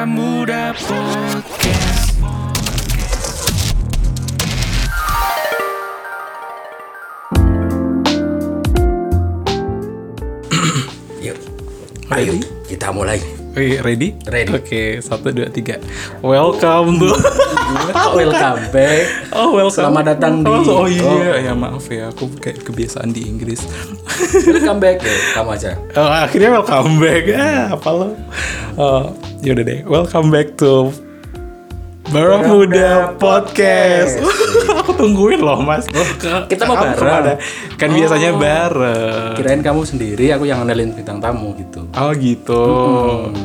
Baramuda Podcast. Yuk, ayo kita mulai. Wih, ready? Ready. Oke, satu, dua, tiga. Welcome to. Welcome back. Oh, welcome. Selamat datang di- Oh, oh iya, Oh. ya maaf ya, aku kayak kebiasaan di Inggris. Welcome back. Kamu aja. Oh, akhirnya welcome back. Ah, apa lo? Oh, yaudah deh. Welcome back to Baramuda Podcast. aku tungguin loh, Mas. kita mau bareng. ke mana? Kan biasanya bareng. Kirain kamu sendiri, aku yang ngenalin bintang tamu gitu. Oh gitu.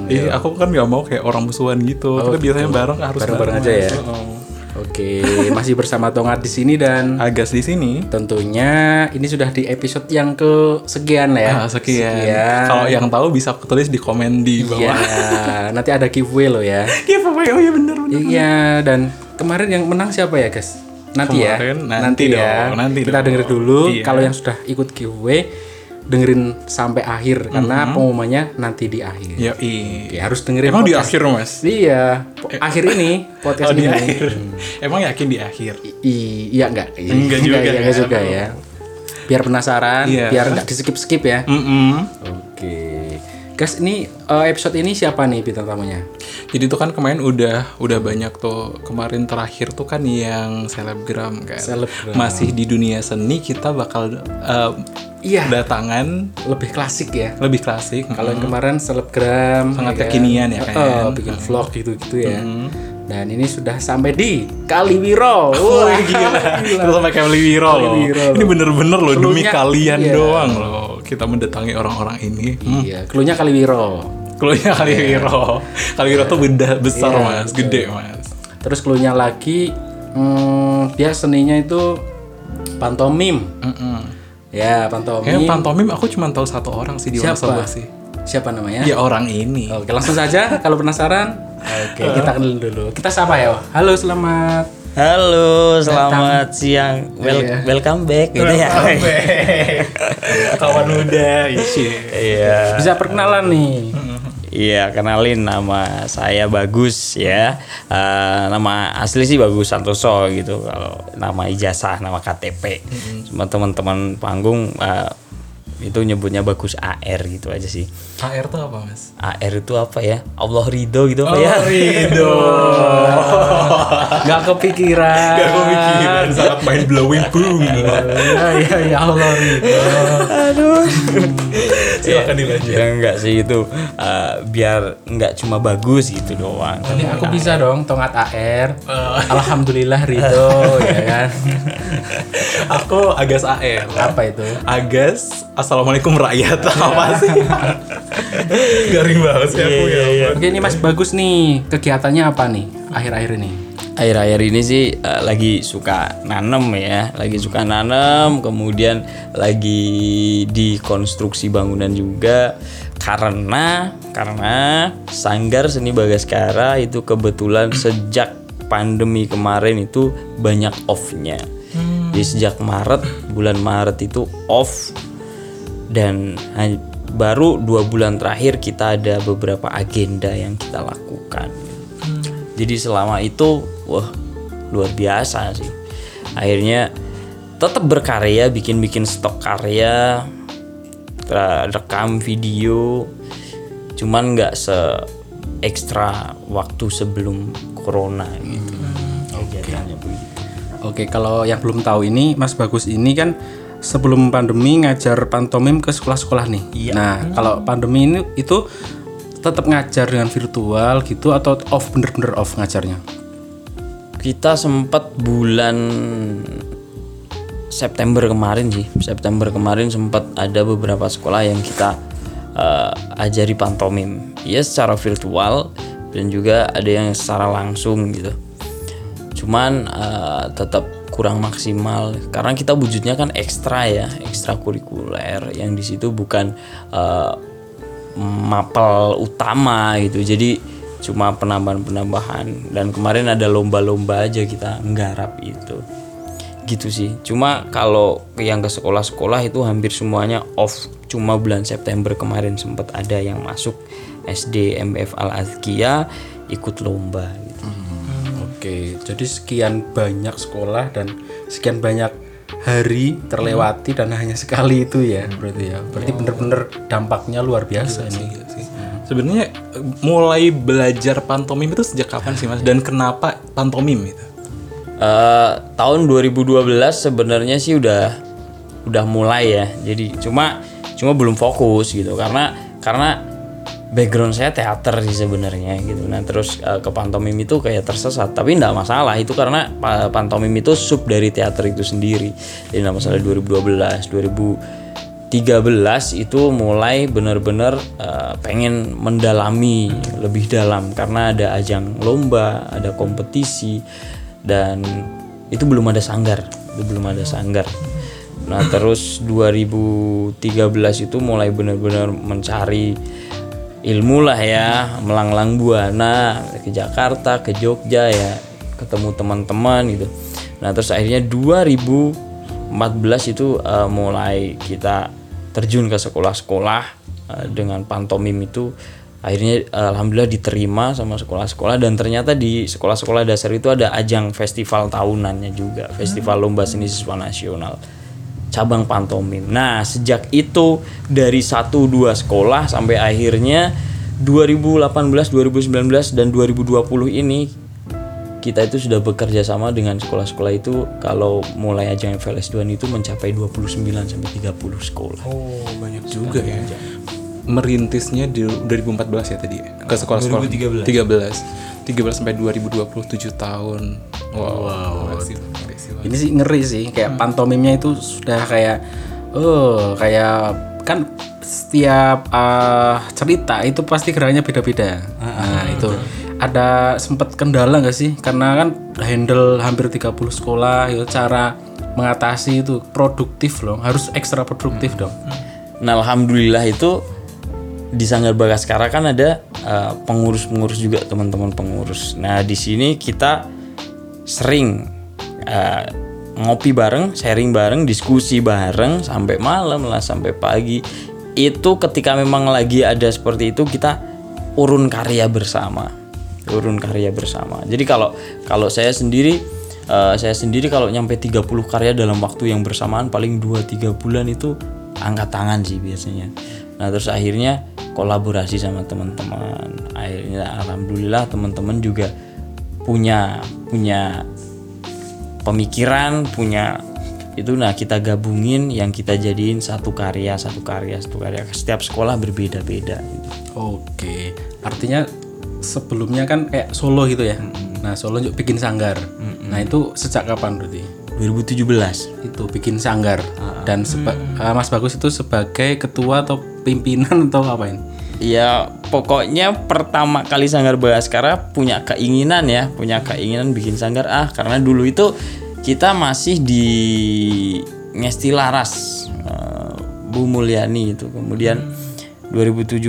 Iya, aku kan nggak mau kayak orang musuhan gitu. Kita biasanya bareng harus Bareng-bareng aja ya. Oh. Oke, masih bersama Tongat di sini dan Agas di sini. tentunya ini sudah di episode yang ke sekian ya. Ah, sekian. Kalau yang tahu bisa tulis di komen di Iya, bawah. nanti ada giveaway loh ya. Iya, Pak. Oh iya bener bener. Iya, dan kemarin yang menang siapa ya, guys? Nanti ya. Kemarin, nanti ya. dong, nanti Kita dong. dengerin dulu. Iya. Kalau yang sudah ikut giveaway, dengerin sampai akhir karena pengumumannya nanti di akhir. Ya Oke, harus dengerin. Emang di podcast. akhir mas? Iya, po- akhir ini podcast Oh di ini. akhir. Emang yakin di akhir? I- iya enggak? Enggak juga iya, enggak ya. juga ya. Biar penasaran, Iya. biar enggak di skip-skip ya. Mm-mm. Oke. Guys, ini eh, episode ini siapa nih bintang tamunya? Jadi tuh kan kemarin udah udah banyak tuh kemarin terakhir tuh kan yang selebgram kan. Selebgram. Masih di dunia seni kita bakal uh, Iya. datangan Lebih klasik ya. lebih klasik. Kalau yang kemarin selebgram Sangat ya kan? kekinian ya, kan? Oh, bikin vlog gitu-gitu ya. Dan ini sudah sampai di Kaliwiro. Wah, gila. Kita sampai Kali Wiro loh. Wiro Ini bener-bener loh demi Cluenya- kalian iya. doang loh. Kita mendatangi orang-orang ini. Iya, klunya Kaliwiro. Klunya Kali Wiro. Kali Wiro tuh beda besar Iya, mas, gede mas. Terus klunya lagi hmm, dia seninya itu pantomim. Mm-mm. Ya, pantomim. Kayaknya pantomim aku cuma tahu satu orang sih di Siapa? Wonosobo sih. Siapa namanya? Ya orang ini. Oke, langsung saja kalau penasaran. Oke, kita kenalin dulu. Kita sapa ya? Halo, selamat. Halo, selamat siang. Wel- Iya. Welcome back gitu ya. Kawan muda, isi. Iya. Bisa perkenalan nih. Iya, kenalin nama saya Bagus ya. Eh, nama asli sih Bagus Santoso gitu. Kalau nama ijazah, nama KTP. Cuma teman-teman panggung eh, itu nyebutnya Bagus AR gitu aja sih. AR tuh apa mas? AR itu apa ya? Allah ridho gitu apa ya? Rido. Gak kepikiran. Gak kepikiran, sangat mind blowing boom. Ya, ya, ya Allah Ridho. Silakan dilanjut. Ya enggak sih itu eh, biar enggak cuma bagus gitu doang. Tadi aku bisa dong tongat AR. Alhamdulillah Ridho, ya kan. Aku Agas AR. Apa itu? Agas, assalamualaikum rakyat apa sih? Garing banget sih aku ya. Oke, ini Mas Bagus nih. Kegiatannya apa nih akhir-akhir ini? Akhir-akhir ini sih eh, lagi suka nanem ya lagi suka nanem kemudian lagi di konstruksi bangunan juga karena karena sanggar seni bagaskara itu kebetulan sejak pandemi kemarin itu banyak off-nya. Jadi sejak Maret bulan Maret itu off. Dan baru dua bulan terakhir kita ada beberapa agenda yang kita lakukan. Jadi selama itu wah luar biasa sih. Akhirnya tetap berkarya bikin-bikin stok karya rekam video. Cuman nggak se ekstra waktu sebelum corona gitu. Begitu. Oke, kalau yang belum tahu ini Mas Bagus ini kan sebelum pandemi ngajar pantomim ke sekolah-sekolah nih. Nah, kalau pandemi ini itu tetap ngajar dengan virtual gitu atau off bener-bener off ngajarnya? Kita sempat bulan September kemarin sih. September kemarin sempat ada beberapa sekolah yang kita eh, ajari pantomim. Ya secara virtual dan juga ada yang secara langsung gitu. Cuman eh, tetap kurang maksimal. Karena kita wujudnya kan ekstra ya ekstrakurikuler yang di situ bukan eh, mapel utama gitu. Jadi cuma penambahan-penambahan. Dan kemarin ada lomba-lomba aja kita nggarap itu. Gitu sih. Cuma kalau yang ke sekolah-sekolah itu hampir semuanya off. Cuma bulan September kemarin sempat ada yang masuk SD MBF Al Azkia ikut lomba. Gitu. Oke, jadi sekian banyak sekolah dan sekian banyak hari terlewati dan hanya sekali itu ya berarti ya. Berarti bener-bener dampaknya luar biasa ini. Sebenarnya eh, mulai belajar pantomim itu sejak kapan sih mas? Dan kenapa pantomim itu? Eh, tahun 2012 sebenarnya sih udah udah mulai ya. Jadi cuma cuma belum fokus gitu karena karena background saya teater sih sebenarnya gitu. Nah terus eh, ke pantomim itu kayak tersesat. Tapi nggak masalah itu karena pa- pantomim itu sub dari teater itu sendiri. Jadi nggak masalah 2012, 2013 itu mulai benar-benar eh, pengen mendalami lebih dalam karena ada ajang lomba, ada kompetisi dan itu belum ada sanggar, itu belum ada sanggar. Nah terus 2013 itu mulai benar-benar mencari ilmu lah ya, melanglang buana ke Jakarta, ke Jogja ya, ketemu teman-teman gitu. Nah terus akhirnya 2014 itu eh, mulai kita terjun ke sekolah-sekolah eh, dengan pantomim itu akhirnya eh, alhamdulillah diterima sama sekolah-sekolah dan ternyata di sekolah-sekolah dasar itu ada ajang festival tahunannya juga, festival lomba seni siswa nasional cabang pantomim. Nah, sejak itu dari satu dua sekolah sampai akhirnya 2018, 2019 dan 2020 ini kita itu sudah bekerja sama dengan sekolah-sekolah itu kalau mulai ajang FLS 2 itu mencapai 29 sampai 30 sekolah. Oh banyak juga ya. Merintisnya di 2014 ya tadi ya? ke sekolah-sekolah 2013. 13 13 sampai 2027 tahun. Wow. Impresif, impresif. Ini sih ngeri sih kayak pantomimnya itu sudah kayak oh kayak kan setiap eh, cerita itu pasti geraknya beda-beda. Nah, itu ada sempat kendala nggak sih? Karena kan handle hampir 30 sekolah itu cara mengatasi itu produktif loh, harus ekstra produktif dong. Nah, alhamdulillah itu di Sanggar Bagaskara kan ada eh, pengurus-pengurus juga teman-teman pengurus. Nah, di sini kita sering eh, ngopi bareng, sharing bareng, diskusi bareng sampai malam lah sampai pagi. Itu ketika memang lagi ada seperti itu kita urun karya bersama. Urun karya bersama. Jadi kalau kalau saya sendiri eh, saya sendiri kalau nyampe 30 karya dalam waktu yang bersamaan paling 2-3 bulan itu angkat tangan sih biasanya. Nah, terus akhirnya kolaborasi sama teman-teman. Akhirnya alhamdulillah teman-teman juga punya punya pemikiran, punya itu nah kita gabungin yang kita jadiin satu karya, satu karya, satu karya. Setiap sekolah berbeda-beda. Oke, artinya sebelumnya kan kayak Solo gitu ya. Nah, Solo juga bikin sanggar. Nah, itu sejak kapan berarti? 2017. Itu bikin sanggar. Dan seba- eh, Mas Bagus itu sebagai ketua atau pimpinan atau apa ini? Ya pokoknya pertama kali Sanggar Bagaskara punya keinginan ya, punya keinginan bikin sanggar ah karena dulu itu kita masih di Ngesti Laras eh, Bu Mulyani itu. Kemudian 2017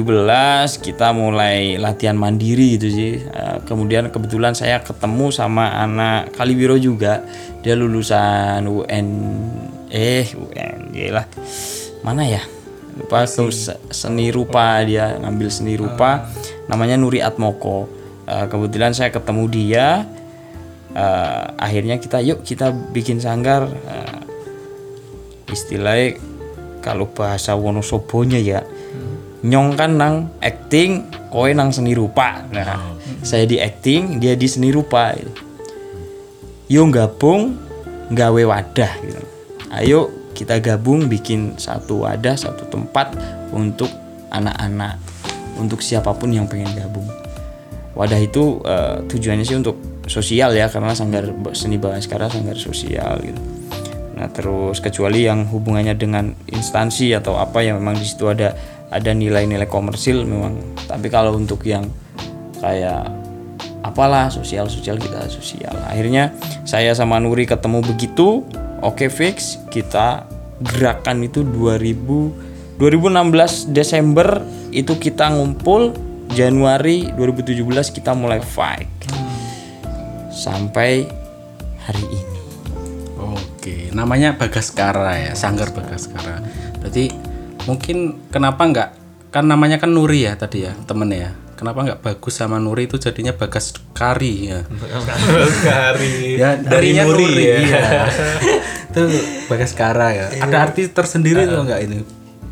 kita mulai latihan mandiri gitu sih. Eh, kemudian kebetulan saya ketemu sama anak Kaliwiro juga. Dia lulusan UN eh UN lah. Mana ya? lupa tuh se- seni rupa dia ngambil seni rupa namanya Nuri Atmoko Eh, kebetulan saya ketemu dia Eh, akhirnya kita yuk kita bikin sanggar istilahnya kalau bahasa Wonosobonya ya nyong kan nang acting kowe nang seni rupa nah saya di acting dia di seni rupa gitu. yuk gabung gawe wadah gitu. ayo kita gabung bikin satu wadah satu tempat untuk anak-anak untuk siapa pun yang pengen gabung wadah itu eh, tujuannya sih untuk sosial ya karena sanggar seni sekarang sanggar sosial gitu nah terus kecuali yang hubungannya dengan instansi atau apa yang memang di situ ada ada nilai-nilai komersil memang. Tapi kalau untuk yang kayak apalah sosial sosial kita sosial. Akhirnya saya sama Nuri ketemu begitu oke fix. Kita gerakan itu 2000 2016 Desember itu kita ngumpul. Januari 2017 kita mulai fight. Sampai hari ini. Oke, namanya Bagaskara ya, Sanggar Bagaskara. Berarti mungkin kenapa nggak kan namanya kan Nuri ya tadi ya, temen ya. kenapa nggak bagus sama Nuri itu jadinya Bagas Kari ya. Sekali. Ya dari darinya Muri ya. Iya. itu Bagas Kara ya. Ada arti tersendiri tuh enggak ini?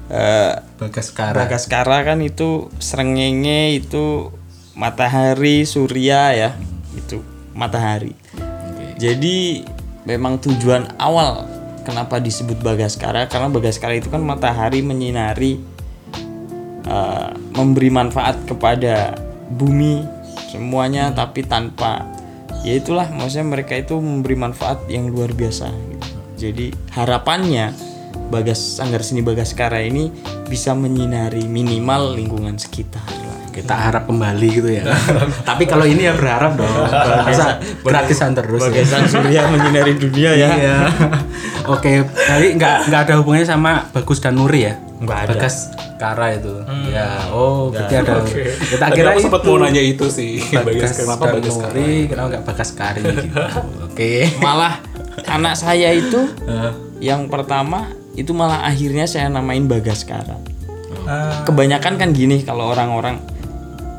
Eh, Bagas Kara. Bagaskara kan itu srengenge itu matahari surya ya itu matahari jadi memang tujuan awal kenapa disebut Bagaskara karena Bagaskara itu kan matahari menyinari eh, memberi manfaat kepada bumi semuanya tapi tanpa ya itulah maksudnya mereka itu memberi manfaat yang luar biasa jadi harapannya Bagas Sanggar Seni Bagaskara ini bisa menyinari minimal lingkungan sekitar. Kita harap kembali gitu ya. Tapi kalau ini ya berharap dong. Masa gratisan terus ya. Bagasan surya menyinari dunia ya. Iya. Oke, jadi nggak nggak ada hubungannya sama Bagus dan Nuri ya? Nggak ada. Bagas Kara itu. Ya, oh berarti ada. Kita Tadi kira aku itu sempat mau nanya itu sih. Bagas kenapa dan Bagas Nuri, kenapa nggak Bagas Kari gitu. Oke. Malah anak saya itu yang pertama itu malah akhirnya saya namain Bagaskara. Kebanyakan kan gini kalau orang-orang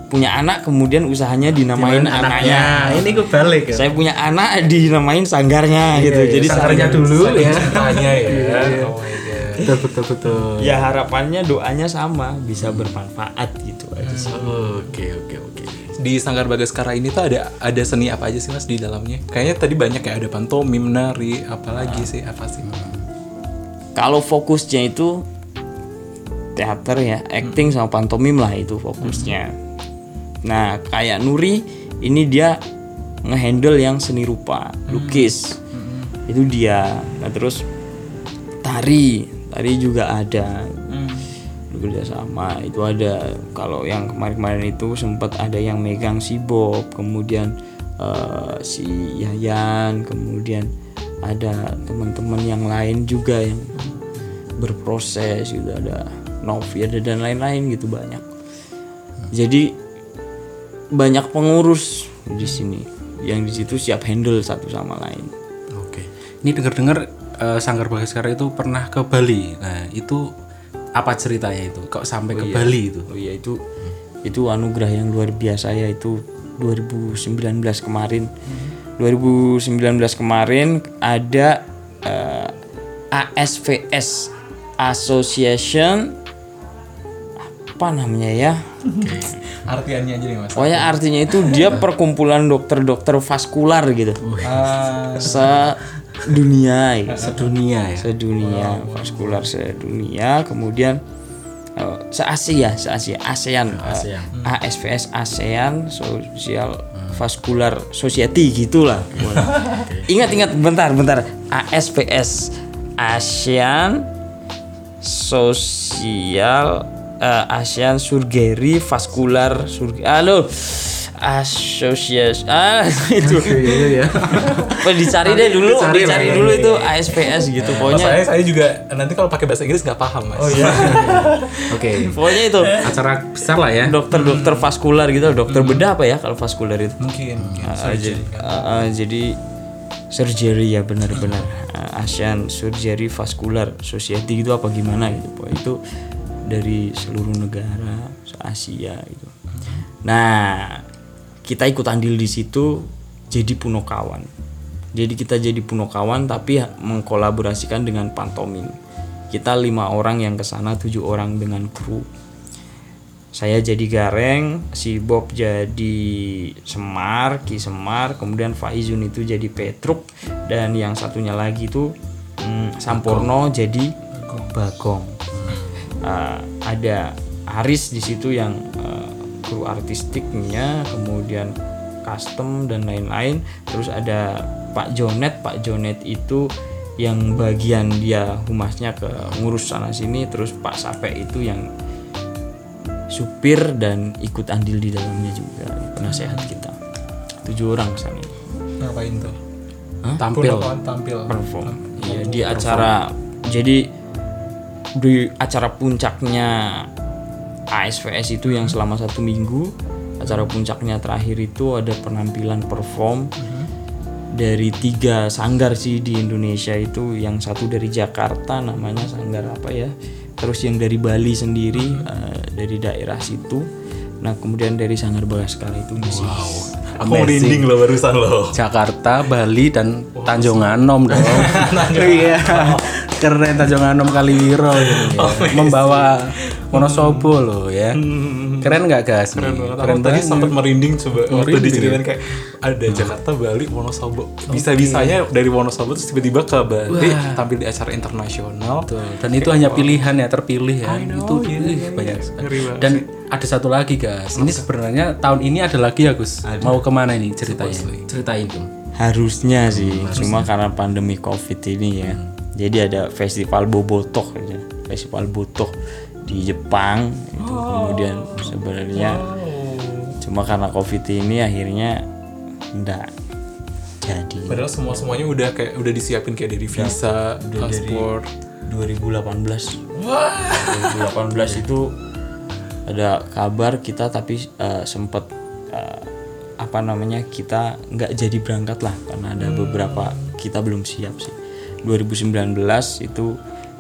punya anak kemudian usahanya dinamain anaknya. Ini kebalik ya. Saya punya anak dinamain sanggarnya gitu. Jadi sanggarnya sanggar- dulu ya. Tanya ya. Oh my god. Betul betul betul. Ya harapannya doanya sama bisa bermanfaat gitu aja sih. Oke oke oke. Di Sanggar Bagaskara ini tuh ada ada seni apa aja sih Mas di dalamnya? Kayaknya tadi banyak ya ada pantomim, nari, apalagi sih? Apa sih? Kalau fokusnya itu teater ya, acting sama pantomim lah itu fokusnya. Nah, kayak Nuri ini dia ngehandle yang seni rupa, lukis. Itu dia. Nah, terus tari, tari juga ada. Bekerja sama itu ada. Kalau yang kemarin-kemarin itu sempat ada yang megang si Bob, kemudian eh, si Yayan, kemudian ada teman-teman yang lain juga yang berproses gitu ada Novi ada dan lain-lain gitu banyak jadi banyak pengurus di sini yang di situ siap handle satu sama lain Oke. Ini dengar-dengar eh, Sanggar Bagaskara itu pernah ke Bali. Nah, itu apa ceritanya itu? Kok sampai ke Bali itu? oh iya itu itu anugerah yang luar biasa ya itu 2019 kemarin 2019 kemarin ada eh, ASVS Association apa namanya ya Artiannya aja nih Mas. Pokoknya artinya itu dia perkumpulan dokter-dokter vaskular gitu. Ah, Sedunia ya. Sedunia ya. Sedunia vaskular sedunia. Kemudian eh, se-Asia, se-Asia, ASEAN, eh, ASVS ASEAN Social Vascular Society gitulah. Ingat-ingat bentar, bentar. ASVS ASEAN Sosial eh, ASEAN Surgery Vascular Surgery. Halo. Asosiasi ah itu ya. Dicari deh dulu dicari, dulu itu ASPS gitu pokoknya saya saya juga nanti kalau pakai bahasa Inggris nggak paham Mas. Oh iya. Oke. pokoknya itu Acara besar lah ya. dokter-dokter vaskular gitu dokter bedah apa ya kalau vaskular itu mungkin. mungkin. Ah, jadi, ah, jadi surgery ya benar-benar ASEAN Surgery Vascular Society gitu apa gimana gitu pokoknya itu dari seluruh negara se Asia gitu. Nah kita ikut andil di situ jadi punokawan. Jadi kita jadi punokawan tapi mengkolaborasikan dengan pantomim kita lima orang yang ke sana tujuh orang dengan kru. Saya jadi Gareng, si Bob jadi Semar, Ki Semar, kemudian Faizun itu jadi Petruk dan yang satunya lagi itu hmm, Sampurno jadi Bagong. Uh, ada Aris di situ yang uh, kru artistiknya, kemudian custom dan lain-lain. Terus ada Pak Jonet, Pak Jonet itu yang bagian dia humasnya ke ngurus sana sini, terus Pak Sape itu yang supir dan ikut andil di dalamnya juga. Penasehat kita. Tujuh orang ke sana ini Ngapain tuh? Tampil. Tampil. perform. Iya di acara. Jadi di acara puncaknya ASVS itu yang selama satu minggu acara puncaknya terakhir itu ada penampilan perform dari tiga sanggar sih di Indonesia itu. Yang satu dari Jakarta namanya sanggar apa ya? Terus yang dari Bali sendiri eh, dari daerah situ. Nah kemudian dari Sanggar Bagaskara itu ngisi Aku merinding loh barusan loh. Jakarta, Bali dan Tanjung Anom dong. Iya. Keren Tanjung Anom Kaliwiro gitu ya. Membawa Wonosobo loh ya. Keren nggak guys? Keren banget. Keren Aku tadi banget. sempat merinding coba waktu Merinding. diceritain kayak ada Jakarta, Bali, Wonosobo. Bisa-bisanya dari Wonosobo terus tiba-tiba ke Bali tampil di acara internasional. Betul. Dan itu hanya pilihan ya, terpilih ya. itu iya, ih, iya, banyak. iya. Ngeri banget Dan ada satu lagi guys. Ini sebenarnya tahun ini ada lagi ya Gus. Mau ke mana ini ceritanya? Ceritain dong. harusnya sih cuma karena pandemi covid ini ya jadi ada festival bobotoh ya. festival botoh di Jepang itu kemudian sebenarnya cuma karena covid ini akhirnya enggak jadi. Padahal semua semuanya udah kayak udah disiapin kayak dari visa, paspor. 2018 2018 itu ada kabar kita tapi eh, sempat eh, apa namanya kita nggak jadi berangkat lah karena ada beberapa kita belum siap sih. 2019 itu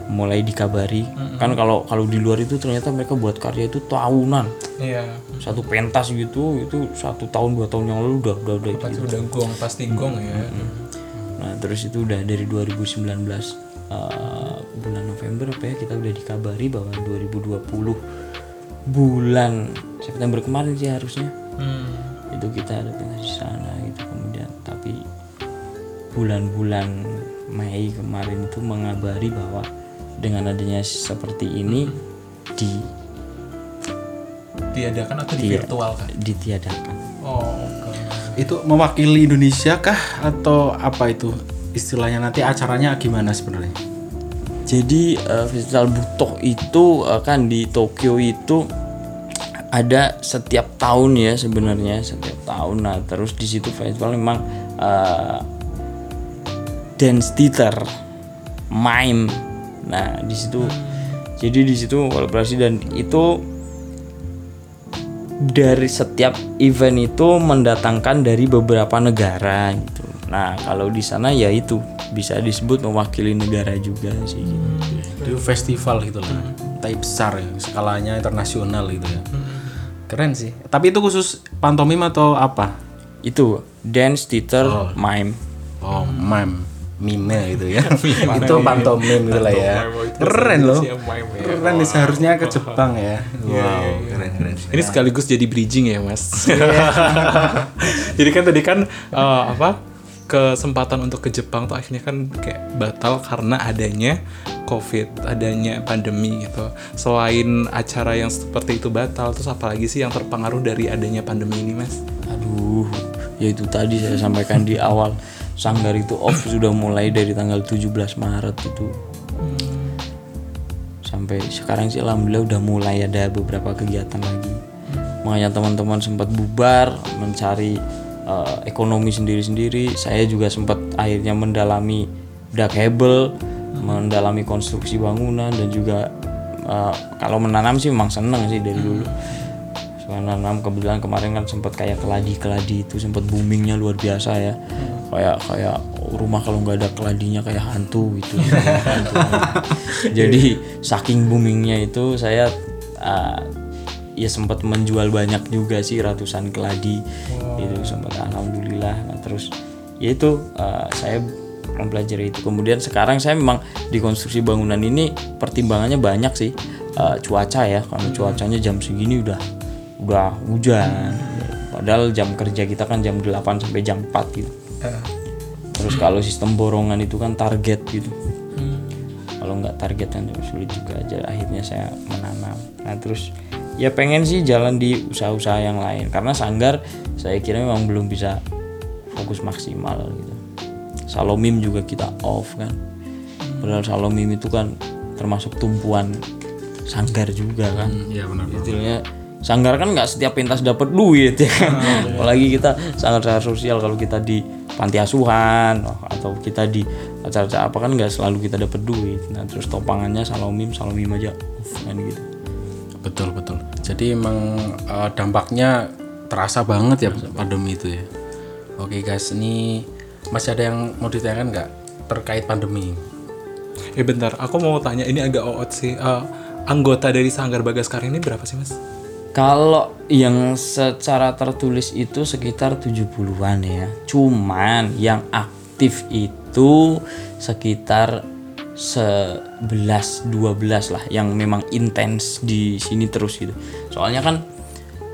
mulai dikabari. Kan kalau kalau di luar itu ternyata mereka buat karya itu tahunan. Iya. satu pentas gitu itu satu tahun dua tahun yang lalu udah udah udah Pasti udah gong, pasti gong ya. Nah terus itu udah dari 2019 eh, bulan November apa ya kita udah dikabari bahwa 2020 bulan September kemarin sih harusnya. Hmm. itu kita ada pentas di sana gitu kemudian. Tapi bulan-bulan Mei kemarin itu mengabari bahwa dengan adanya seperti ini di Diadakan atau di Iya. virtual kan? ditiadakan. Oh, oke. Itu mewakili Indonesia kah atau apa itu? Istilahnya nanti acaranya gimana sebenarnya? Jadi eh, festival Butok itu eh, kan di Tokyo itu ada setiap tahun ya sebenarnya setiap tahun. Nah terus di situ festival memang eh, dance theater, mime. Nah di situ jadi di situ kolaborasi dan itu dari setiap event itu mendatangkan dari beberapa negara gitu. Nah kalau di sana ya itu bisa disebut mewakili negara juga sih. Itu festival gitu lah. Tapi besar ya, skalanya internasional gitu ya. Keren sih. Tapi itu khusus pantomim atau apa? Itu dance theater mime. Oh, mime. Mime gitu ya. itu pantomim gitu lah ya. Keren loh. ya. Keren nih seharusnya ke Jepang ya. Wow, keren keren. Ini sekaligus jadi bridging ya, Mas. Iya. jadi kan tadi kan eh, apa? kesempatan untuk ke Jepang tuh akhirnya kan kayak batal karena adanya COVID, adanya pandemi gitu. Selain acara yang seperti itu batal, terus apalagi sih yang terpengaruh dari adanya pandemi ini, Mas? Aduh, ya itu tadi saya sampaikan di awal sanggar itu off sudah mulai dari tanggal 17 Maret itu. Sampai sekarang sih alhamdulillah udah mulai ada beberapa kegiatan lagi. Makanya teman-teman sempat bubar mencari eh, ekonomi sendiri-sendiri. Saya juga sempat akhirnya mendalami udah kabel, mendalami konstruksi bangunan dan juga eh, kalau menanam sih memang seneng sih dari dulu. Soal nanam kebetulan kemarin kan sempat kayak keladi-keladi itu sempat boomingnya luar biasa ya. Kayak kayak rumah kalau nggak ada keladinya kayak hantu gitu. Hantu. Jadi saking boomingnya itu saya uh, ya sempat menjual banyak juga sih ratusan keladi itu sempat alhamdulillah. Nah, terus ya itu uh, saya mempelajari itu. Kemudian sekarang saya memang di konstruksi bangunan ini pertimbangannya banyak sih. Uh, cuaca ya, kalau cuacanya jam segini udah udah hujan. Padahal jam kerja kita kan jam 8 sampai jam 4 gitu. Terus kalau sistem borongan itu kan target gitu. Kalau nggak target kan sulit juga aja. Akhirnya saya menanam. Nah terus ya pengen sih jalan di usaha-usaha yang lain karena sanggar saya kira memang belum bisa fokus maksimal gitu. Salomim juga kita off kan. Padahal Salomim itu kan termasuk tumpuan sanggar juga kan. Iya benar. Istilahnya sanggar kan nggak setiap pentas dapat duit ya kan. Apalagi kita sangat-sangat sosial kalau kita di panti asuhan atau kita di acara-acara apa kan nggak selalu kita dapat duit. Nah terus topangannya salomim salomim aja kan gitu. Betul betul. Jadi emang eh, dampaknya terasa banget ya pandemi itu ya. Oke guys, ini masih ada yang mau ditanyakan nggak terkait pandemi? Eh bentar, aku mau tanya ini agak oot sih. Eh, anggota dari Sanggar Bagaskara ini berapa sih, Mas? Kalau yang secara tertulis itu sekitar 70-an ya. Cuman yang aktif itu sekitar 11 12 lah yang memang intens di sini terus gitu. Soalnya kan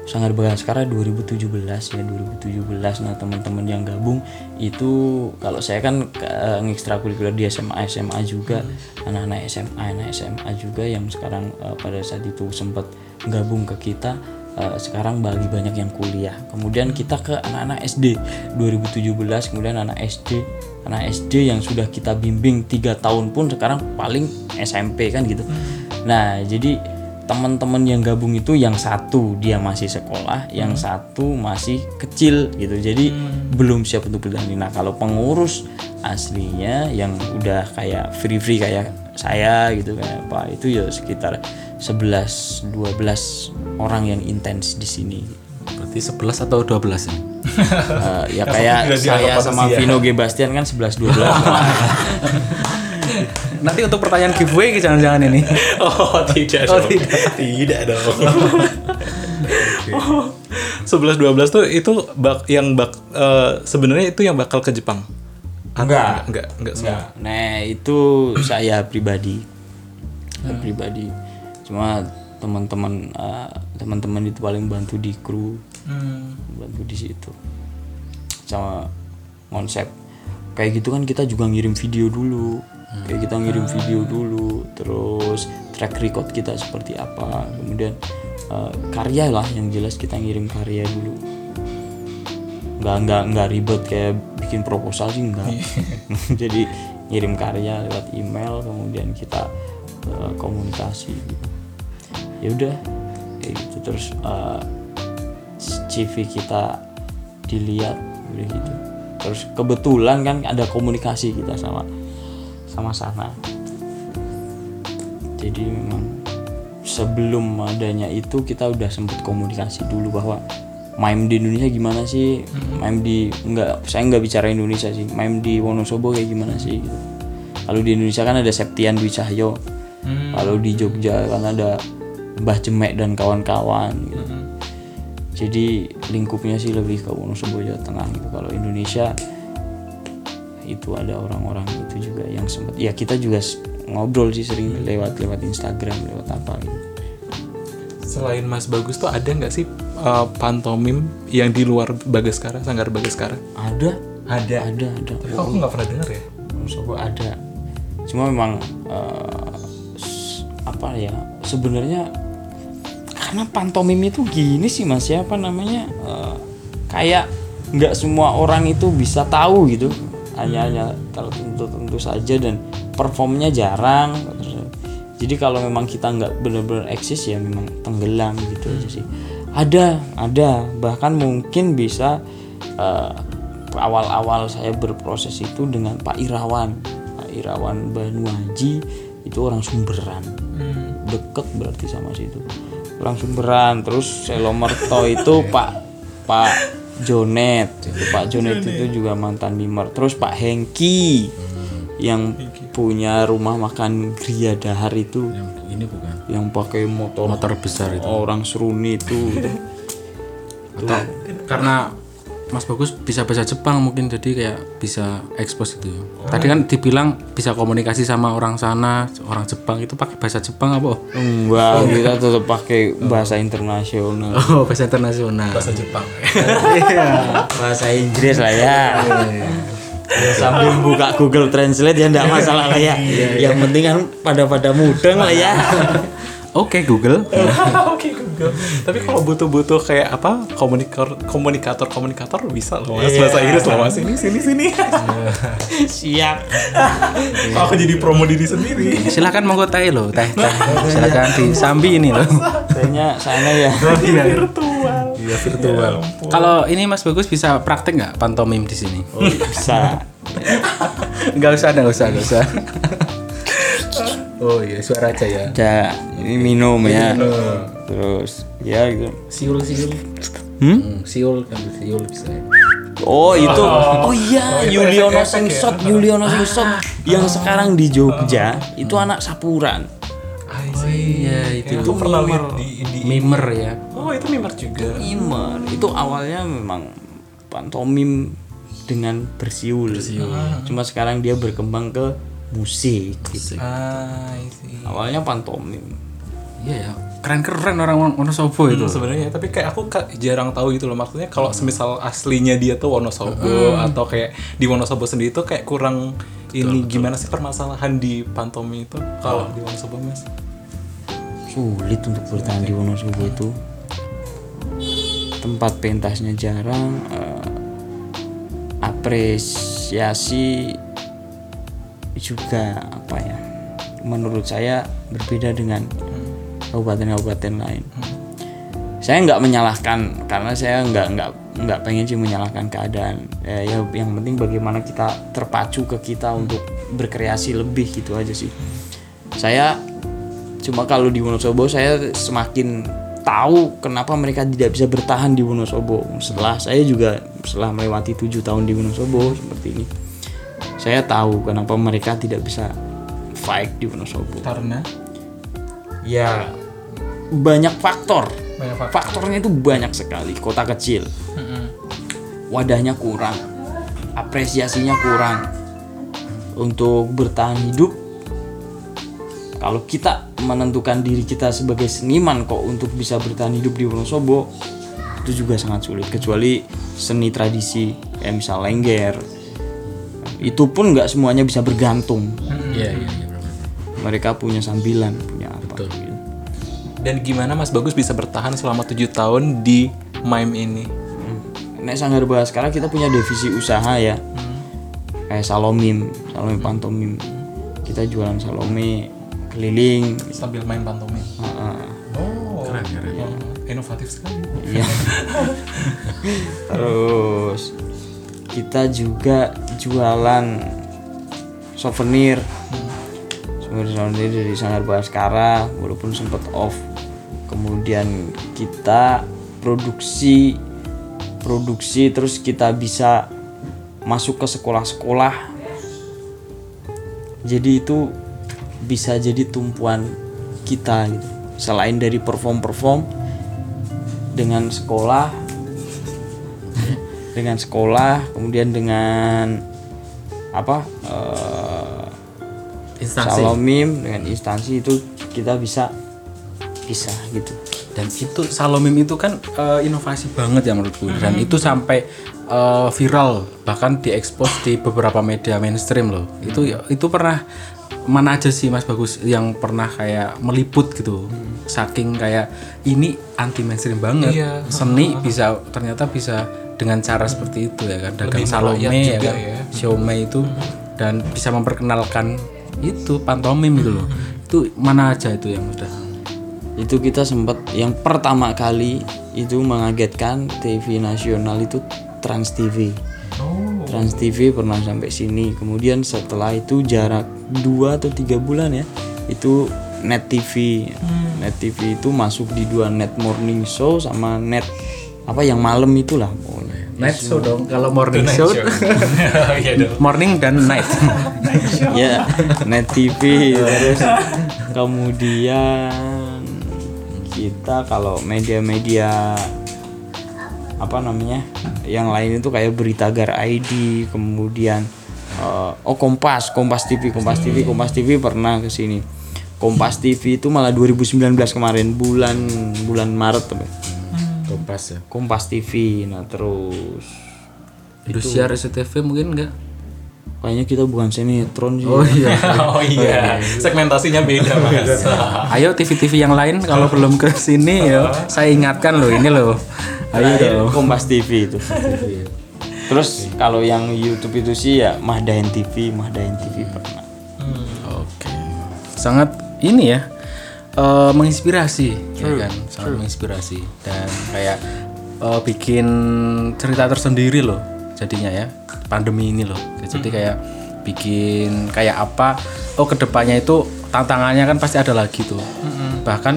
Sanggar Bagaskara 2017 ya 2017 nah teman-teman yang gabung itu kalau saya kan eh, ngekstrakurikuler di SMA SMA juga anak-anak SMA anak SMA juga yang sekarang eh, pada saat itu sempat gabung ke kita eh, sekarang bagi banyak yang kuliah. Kemudian kita ke anak-anak SD 2017 kemudian anak SD anak SD yang sudah kita bimbing tiga tahun pun sekarang paling SMP kan gitu. Nah jadi teman-teman yang gabung itu yang satu dia masih sekolah, yang satu masih kecil gitu. Jadi belum siap untuk bertanding. Nah, kalau pengurus aslinya yang udah kayak free-free kayak saya gitu kayak Pak itu ya sekitar 11 12 orang yang intens di sini. Berarti 11 atau 12 ini? Eh, ya kayak saya sama Vino G Bastian kan 11 12. Nanti untuk pertanyaan giveaway jangan-jangan ini. Oh tidak Oh, dong. tidak. Tidak dong. Sebelas dua belas tuh itu bak yang bak eh, sebenarnya itu yang bakal ke Jepang. Atau Enggak. enggak, enggak semua. Enggak. Nah, itu saya pribadi. Saya pribadi. Cuma teman-teman eh, teman-teman itu paling bantu di kru, Hmm. bantu di situ. Sama konsep kayak gitu kan kita juga ngirim video dulu. Kayak kita ngirim video dulu, terus track record kita seperti apa, kemudian eh, karya lah yang jelas kita ngirim karya dulu. Nggak nggak nggak ribet kayak bikin proposal sih nggak. Jadi ngirim karya lewat email kemudian kita uh, komunikasi. Gitu ya udah kayak gitu. Terus uh, CV kita dilihat udah gitu. Terus kebetulan kan ada komunikasi kita sama sama sana jadi memang sebelum adanya itu kita udah sempet komunikasi dulu bahwa main di Indonesia gimana sih? Main di nggak saya nggak bicara Indonesia sih. Main di Wonosobo kayak gimana sih? Gitu kalau di Indonesia kan ada Septian Dwi Cahyo. Kalau di Jogja kan ada Mbah Jemek dan kawan-kawan gitu. jadi lingkupnya sih lebih ke Wonosobo Jawa Tengah gitu. Kalau Indonesia itu ada orang-orang itu juga yang sempat ya kita juga ngobrol sih sering lewat lewat Instagram lewat apa gitu. Selain Mas Bagus tuh ada nggak sih eh, pantomim yang di luar Bagaskara, Sanggar Bagaskara? ada. Ada. ada ada. Tapi kok aku nggak pernah dengar ya. Wonosobo ada. Cuma memang s- apa ya sebenarnya karena pantomim itu gini sih mas ya apa namanya eh, kayak nggak semua orang itu bisa tahu gitu hanya hanya tertentu tentu saja dan performnya jarang. Jadi kalau memang kita nggak benar-benar eksis ya memang tenggelam gitu aja sih. Ada ada. Bahkan mungkin bisa eh, awal-awal saya berproses itu dengan Pak Irawan. Pak Irawan Banu Haji itu orang Sumberan. Deket berarti sama situ. Orang Sumberan terus Selomerto itu Pak Pak Jonet. Itu Pak Jonet. Itu juga mantan mimer terus Pak Hengki yang punya rumah makan Gria Dahar itu. Ini bukan. yang pakai motor Motor besar itu. orang seruni itu. Atau karena Mas Bagus bisa bahasa Jepang mungkin jadi kayak bisa ekspos itu. Tadi kan dibilang bisa komunikasi sama orang sana, orang Jepang itu pakai bahasa Jepang apa? enggak kita tetap pakai bahasa internasional Oh, bahasa internasional. Bahasa Jepang. bahasa Inggris lah ya Ya, sambil buka Google Translate ya enggak masalah lah ya yang penting kan pada pada mudeng lah ya Oke, Google. Oke Google. Tapi kalau butuh-butuh kayak apa komunikator komunikator komunikator bisa loh mas bahasa Inggris loh mas ini sini sini. siap Kok aku jadi promo diri sendiri. Silakan monggo teh lo, teh teh. Silakan di Sambi ini loh. kayaknya sana ya Iya, Virtual. iya virtual. Kalau ini Mas Bagus bisa praktek nggak pantomim di sini? bisa Nggak usah, nggak usah, nggak usah. Oh iya, suara aja ya. ada ini minum ya terus ya gitu Siul, siul. hmm? Hmm, siul kan siul bisa. ya. Oh itu, oh iya Yuliono Singsot, Yuliono Singsot yang sekarang di Jogja itu anak sapuran. Oh iya, itu. Itu pernah lihat di, di Mimer ya. Oh itu itu mimer juga. mimer itu awalnya memang pantomim dengan bersiul, cuma sekarang dia berkembang ke musik gitu. Ah, awalnya pantomim Iya ya, keren-keren orang Wonosobo itu. Hmm, sebenarnya tapi kayak aku jarang tahu gitu loh. Maksudnya kalau semisal aslinya dia tuh Wonosobo atau kayak di Wonosobo sendiri tuh kayak kurang ini gimana sih permasalahan di pantomi itu kalau di Wonosobo mas? Sulit untuk bertahan di Wonosobo itu. Tempat pentasnya jarang eh, apresiasi juga apa ya menurut saya berbeda dengan kabupaten-kabupaten lain. Saya nggak menyalahkan karena saya nggak nggak nggak pengen sih menyalahkan keadaan. Ya, ya yang penting bagaimana kita terpacu ke kita untuk berkreasi lebih gitu aja sih. Saya cuma kalau di Wonosobo saya semakin tahu kenapa mereka tidak bisa bertahan di Wonosobo. Setelah saya juga setelah melewati tujuh tahun di Wonosobo seperti ini. Saya tahu kenapa mereka tidak bisa fight di Wonosobo. Karena? Ya banyak faktor Banyak faktor. faktornya itu banyak sekali kota kecil wadahnya kurang apresiasinya kurang untuk bertahan hidup kalau kita menentukan diri kita sebagai seniman kok untuk bisa bertahan hidup di Wonosobo itu juga sangat sulit kecuali seni tradisi kayak misal lengger itu pun nggak semuanya bisa bergantung Iya iya iya. benar. mereka punya sambilan punya apa Betul. Dan gimana Mas Bagus bisa bertahan selama tujuh tahun di mime ini Nek Sanggar Baskara kita punya divisi usaha ya. Kayak Salomim, Salomim pantomim. Kita jualan salome keliling. sambil main pantomim Heeh. oh Keren, keren. yang inovatif sekali Iya. Terus kita juga jualan souvenir. Souvenir-souvenir dari Sanggar Baskara walaupun sempat off. Kemudian kita produksi produksi terus kita bisa masuk ke sekolah-sekolah. Jadi itu bisa jadi tumpuan kita gitu. Selain dari perform-perform dengan sekolah dengan sekolah kemudian dengan apa eh, Instansi. salomim dengan instansi itu kita bisa bisa gitu Dan itu Salomim itu kan eh, inovasi banget ya menurutku. Dan itu sampai eh, viral bahkan diekspos di beberapa media mainstream loh. Itu itu pernah mana aja sih Mas Bagus yang pernah kayak meliput gitu. Saking kayak ini anti mainstream banget. Iya. Seni bisa ternyata bisa dengan cara seperti itu ya kan. Dagang Salome ya kan. ya. Siomay itu dan bisa memperkenalkan itu pantomim gitu loh. Itu mana aja itu yang udah itu kita sempat yang pertama kali itu mengagetkan TV nasional itu Trans TV oh. Trans TV pernah sampai sini. Kemudian setelah itu jarak dua atau tiga bulan ya itu Net TV Net TV itu masuk di dua Net Morning Show sama Net apa yang malam itulah pokoknya. Night show dong. Kalau morning show, iya dong. Morning dan night. ya Net TV terus kemudian kita kalau media-media apa namanya yang lain itu kayak Beritagar ID kemudian eh, oh Kompas Kompas TV Kompas TV Kompas TV pernah ke sini Kompas TV itu malah 2019 kemarin bulan bulan Maret apa ya? Kompas ya. Kompas TV nah terus Indosiar SCTV mungkin enggak? Kayaknya kita bukan sinetron sih Oh iya. oh iya segmentasinya beda mas Ayo TV-TV yang lain kalau belum ke sini ya saya ingatkan loh ini loh. Ayo Terakhir dong. Kompas TV itu. Terus kalau yang YouTube itu sih ya Mahdain TV, Mahdain TV pernah. Oke. Sangat ini ya eh, menginspirasi ya kan, sangat menginspirasi dan kayak eh, bikin cerita tersendiri loh jadinya ya pandemi ini loh. Jadi kayak bikin kayak apa? Oh ke depannya itu tantangannya kan pasti ada lagi tuh. Bahkan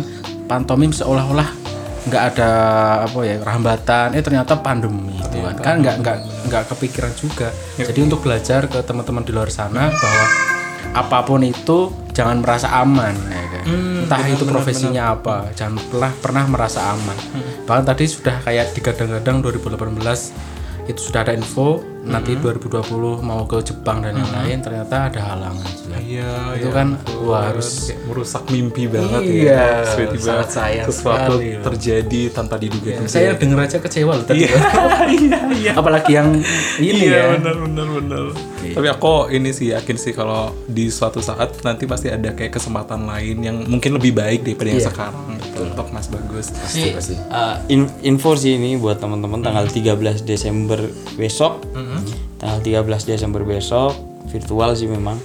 pantomim seolah-olah nggak ada apa ya hambatan eh ternyata pandemi itu kan. kan nggak nggak nggak kepikiran juga. Jadi untuk belajar ke teman-teman di luar sana bahwa apa pun itu jangan merasa aman ya kan. Entah itu profesinya apa jangan pernah pernah merasa aman. Bahkan tadi sudah kayak digadang-gadang 2018 itu sudah ada info nanti 2020 mau ke Jepang dan yang lain ternyata ada halangan juga. Iya, itu ya kan ampun. wah harus Kayak merusak mimpi banget Iya, ya. Tiba-tiba sesuatu sekali terjadi tanpa diduga-duga. saya denger aja kecewa loh tadi. Iya, iya, iya. Apalagi yang ini iya, ya. benar benar benar. Tapi aku ini sih yakin sih kalau di suatu saat nanti pasti ada kayak kesempatan lain yang mungkin lebih baik daripada yang Iya. sekarang. Untuk Mas Bagus. Sih, uh, in- info sih ini buat teman-teman tanggal 13 Desember besok. Tanggal 13 Desember besok virtual sih memang.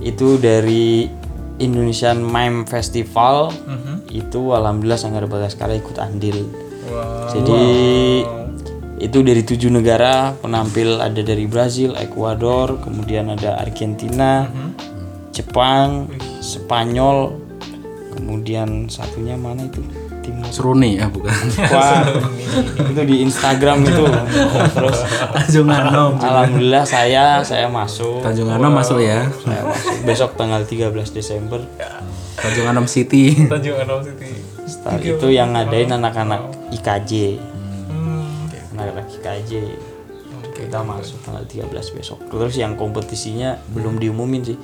Itu dari Indonesian Mime Festival. Itu alhamdulillah Sanggar Bagaskara ikut andil. Jadi itu dari tujuh negara penampil ada dari Brazil, Ekuador, kemudian ada Argentina, Jepang, Spanyol, kemudian satunya mana itu Timur Seruni ya bukan. Wah, itu di Instagram itu. Terus Tanjung Anom. alhamdulillah saya saya masuk. Tanjung Anom masuk ya. Saya masuk besok tanggal 13 Desember. Tanjung Anom City. Tanjung Anom City. Start itu yang ngadain anak-anak IKJ. Anak-anak IKJ. Kita masuk tanggal 13 besok. Terus yang kompetisinya belum diumumin sih.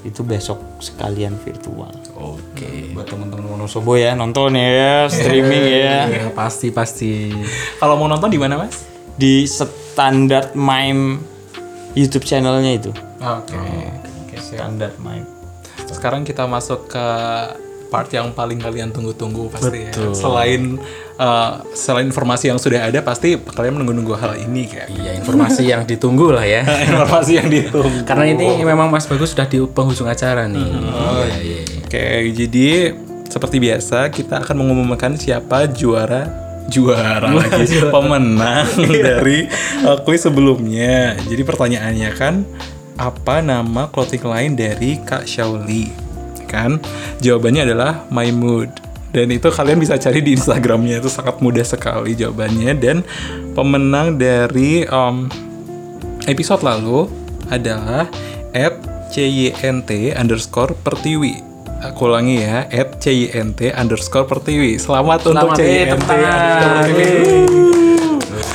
Itu besok sekalian virtual. Oke. Buat teman-teman Wonosobo ya nonton ya, streaming ya. Ya, pasti pasti. Kalau mau nonton di mana, Mas? Di standar mime YouTube channelnya itu. Oke. Oke, siap. Standar mime. Sekarang kita masuk ke part yang paling kalian tunggu-tunggu pasti ya. Selain uh, selain informasi yang sudah ada pasti kalian menunggu-nunggu hal ini kayak Iya, informasi yang ditunggu lah ya. informasi yang ditunggu. Karena ini memang Mas Bagus sudah di penghujung acara nih. Oh iya iya. Oke, jadi seperti biasa kita akan mengumumkan siapa juara juara lagi pemenang dari uh, kuis sebelumnya. Jadi pertanyaannya kan apa nama clothing line dari Kak Shauli? Kan? Jawabannya adalah My Mood. Dan itu kalian bisa cari di Instagramnya itu sangat mudah sekali jawabannya. Dan pemenang dari um, episode lalu adalah at CYNT underscore pertiwi. Aku ulangi ya, at CYNT underscore pertiwi. Selamat, untuk Selamat, eh, CYNT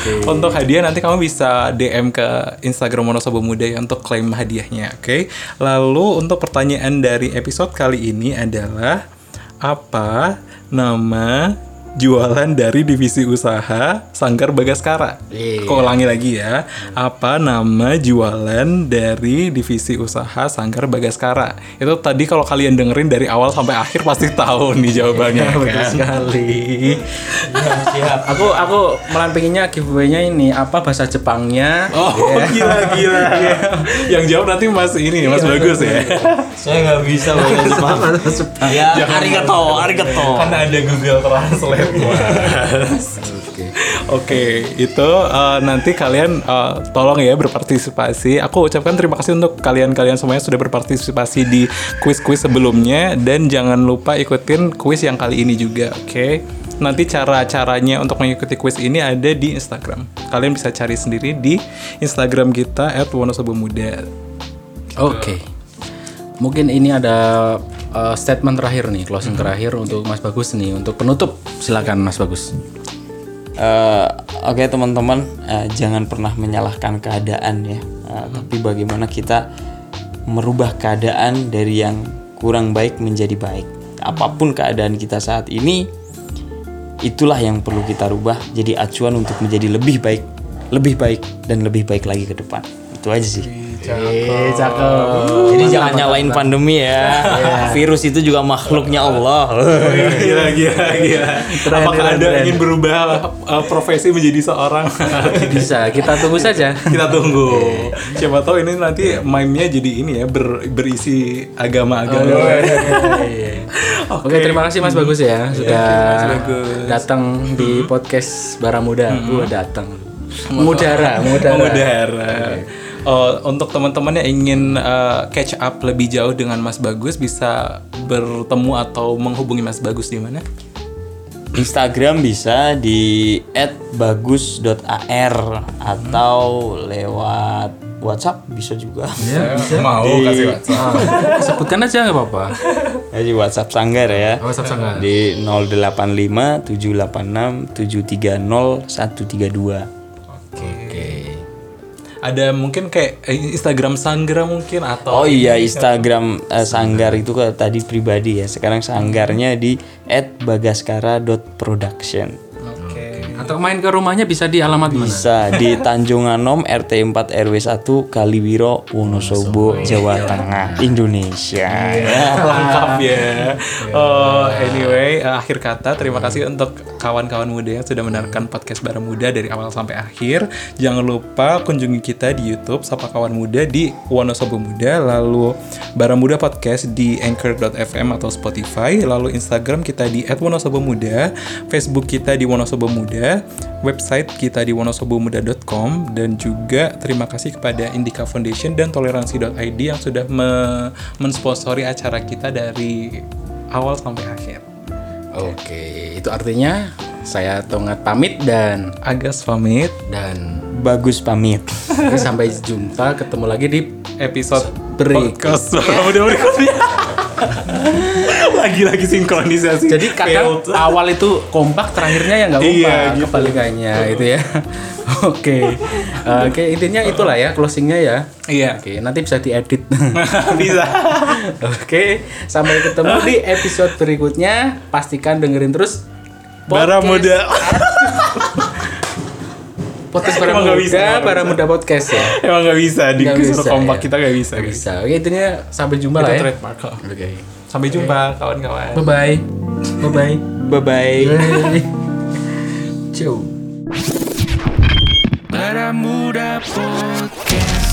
pertiwi Untuk hadiah nanti kamu bisa DM ke Instagram Wonosobo Muda ya untuk klaim hadiahnya, oke? Lalu untuk pertanyaan dari episode kali ini adalah Apa nama jualan dari divisi usaha Sanggar Bagaskara? Iya. Aku ulangi lagi ya. Apa nama jualan dari divisi usaha Sanggar Bagaskara? Itu tadi kalau kalian dengerin dari awal sampai akhir pasti tahu nih jawabannya Betul kan. sekali. Aku aku malah pengennya giveaway-nya ini apa bahasa Jepangnya? Oh gila gila. Yang jawab nanti Mas ini Mas bagus ya. Saya nggak bisa bahasa Jepang. ya, arigato, arigato. Kan ada Google Translate. Oke, itu uh, nanti kalian uh, tolong ya berpartisipasi. Aku ucapkan terima kasih untuk kalian-kalian semuanya sudah berpartisipasi di kuis-kuis sebelumnya dan jangan lupa ikutin kuis yang kali ini juga, oke? Nanti cara-caranya untuk mengikuti kuis ini ada di Instagram. Kalian bisa cari sendiri di Instagram kita @wonosobomuda. Oke. Mungkin ini ada uh, statement terakhir nih, closing terakhir untuk Mas Bagus nih, untuk penutup. Silakan Mas Bagus. Eh, Oke teman-teman, eh, jangan pernah menyalahkan keadaan ya. Eh, Tapi bagaimana kita merubah keadaan dari yang kurang baik menjadi baik. Apa pun keadaan kita saat ini, itulah yang perlu kita rubah. Jadi acuan untuk menjadi lebih baik, lebih baik dan lebih baik lagi ke depan. Itu aja sih. Eh, cakep. Jadi jangan nyalain pandemi ya. Virus itu juga makhluknya Allah. gila gila gila. Apakah keren, Anda keren. ingin berubah uh, profesi menjadi seorang Bisa, kita tunggu saja. kita tunggu. Siapa tahu ini nanti mime-nya jadi ini ya ber- berisi agama-agama. Oke, terima kasih Mas Bagus ya sudah datang di podcast Baramuda. Gua datang. Mengudara, mengudara. Mengudara. Oh, untuk teman-teman yang ingin uh, catch up lebih jauh dengan Mas Bagus bisa bertemu atau menghubungi Mas Bagus di mana? Instagram bisa di @bagus.ar atau lewat WhatsApp bisa juga. Mau kasih WhatsApp. Sebutkan aja nggak apa-apa. Jadi WhatsApp Sanggar ya. WhatsApp Sanggar. Di 085 Ada mungkin kayak eh, Instagram Sanggra mungkin atau Oh iya Instagram eh, Sanggar itu tadi pribadi ya. Sekarang Sanggarnya di @bagaskara.production. Atau main ke rumahnya bisa di alamat mana? Bisa di Tanjung Anom RT 4 RW 1 Kaliwiro Wonosobo Jawa Tengah Indonesia. Ya. lengkap ya. Oh, anyway, eh, akhir kata terima kasih untuk kawan-kawan muda yang sudah mendengarkan podcast Bara Muda dari awal sampai akhir. Jangan lupa kunjungi kita di YouTube Sapa Kawan Muda di Wonosobo Muda, lalu Bara Muda Podcast di anchor.fm atau Spotify, lalu Instagram kita di @wonosobomuda, Facebook kita di Wonosobo Muda, website kita di wonosobomuda.com dan juga terima kasih kepada Indika Foundation dan toleransi.id yang sudah me- mensponsori acara kita dari awal sampai akhir. Oke, itu artinya saya Tongat pamit dan Agas pamit dan Bagus pamit. Sampai jumpa ketemu lagi di episode podcast berikutnya. Lagi-lagi sinkronisasi. Jadi kadang Failed. awal itu kompak, terakhirnya ya nggak Iya, kompak, gitu. kebalikannya itu ya. Oke, oke intinya itulah ya closingnya ya. Iya. Oke, nanti bisa diedit. Bisa. Oke, sampai ketemu di episode berikutnya. Pastikan dengerin terus Bara muda. Podcast para muda, bisa, para muda podcast ya. Emang nggak bisa di bisa, kompak ya. kita nggak bisa. Nggak bisa. Oke, intinya sampai jumpa Kita lah ya. trademark kok. Oke. Sampai jumpa kawan-kawan. Bye bye. Bye bye. Bye bye. Ciao. Para Muda Podcast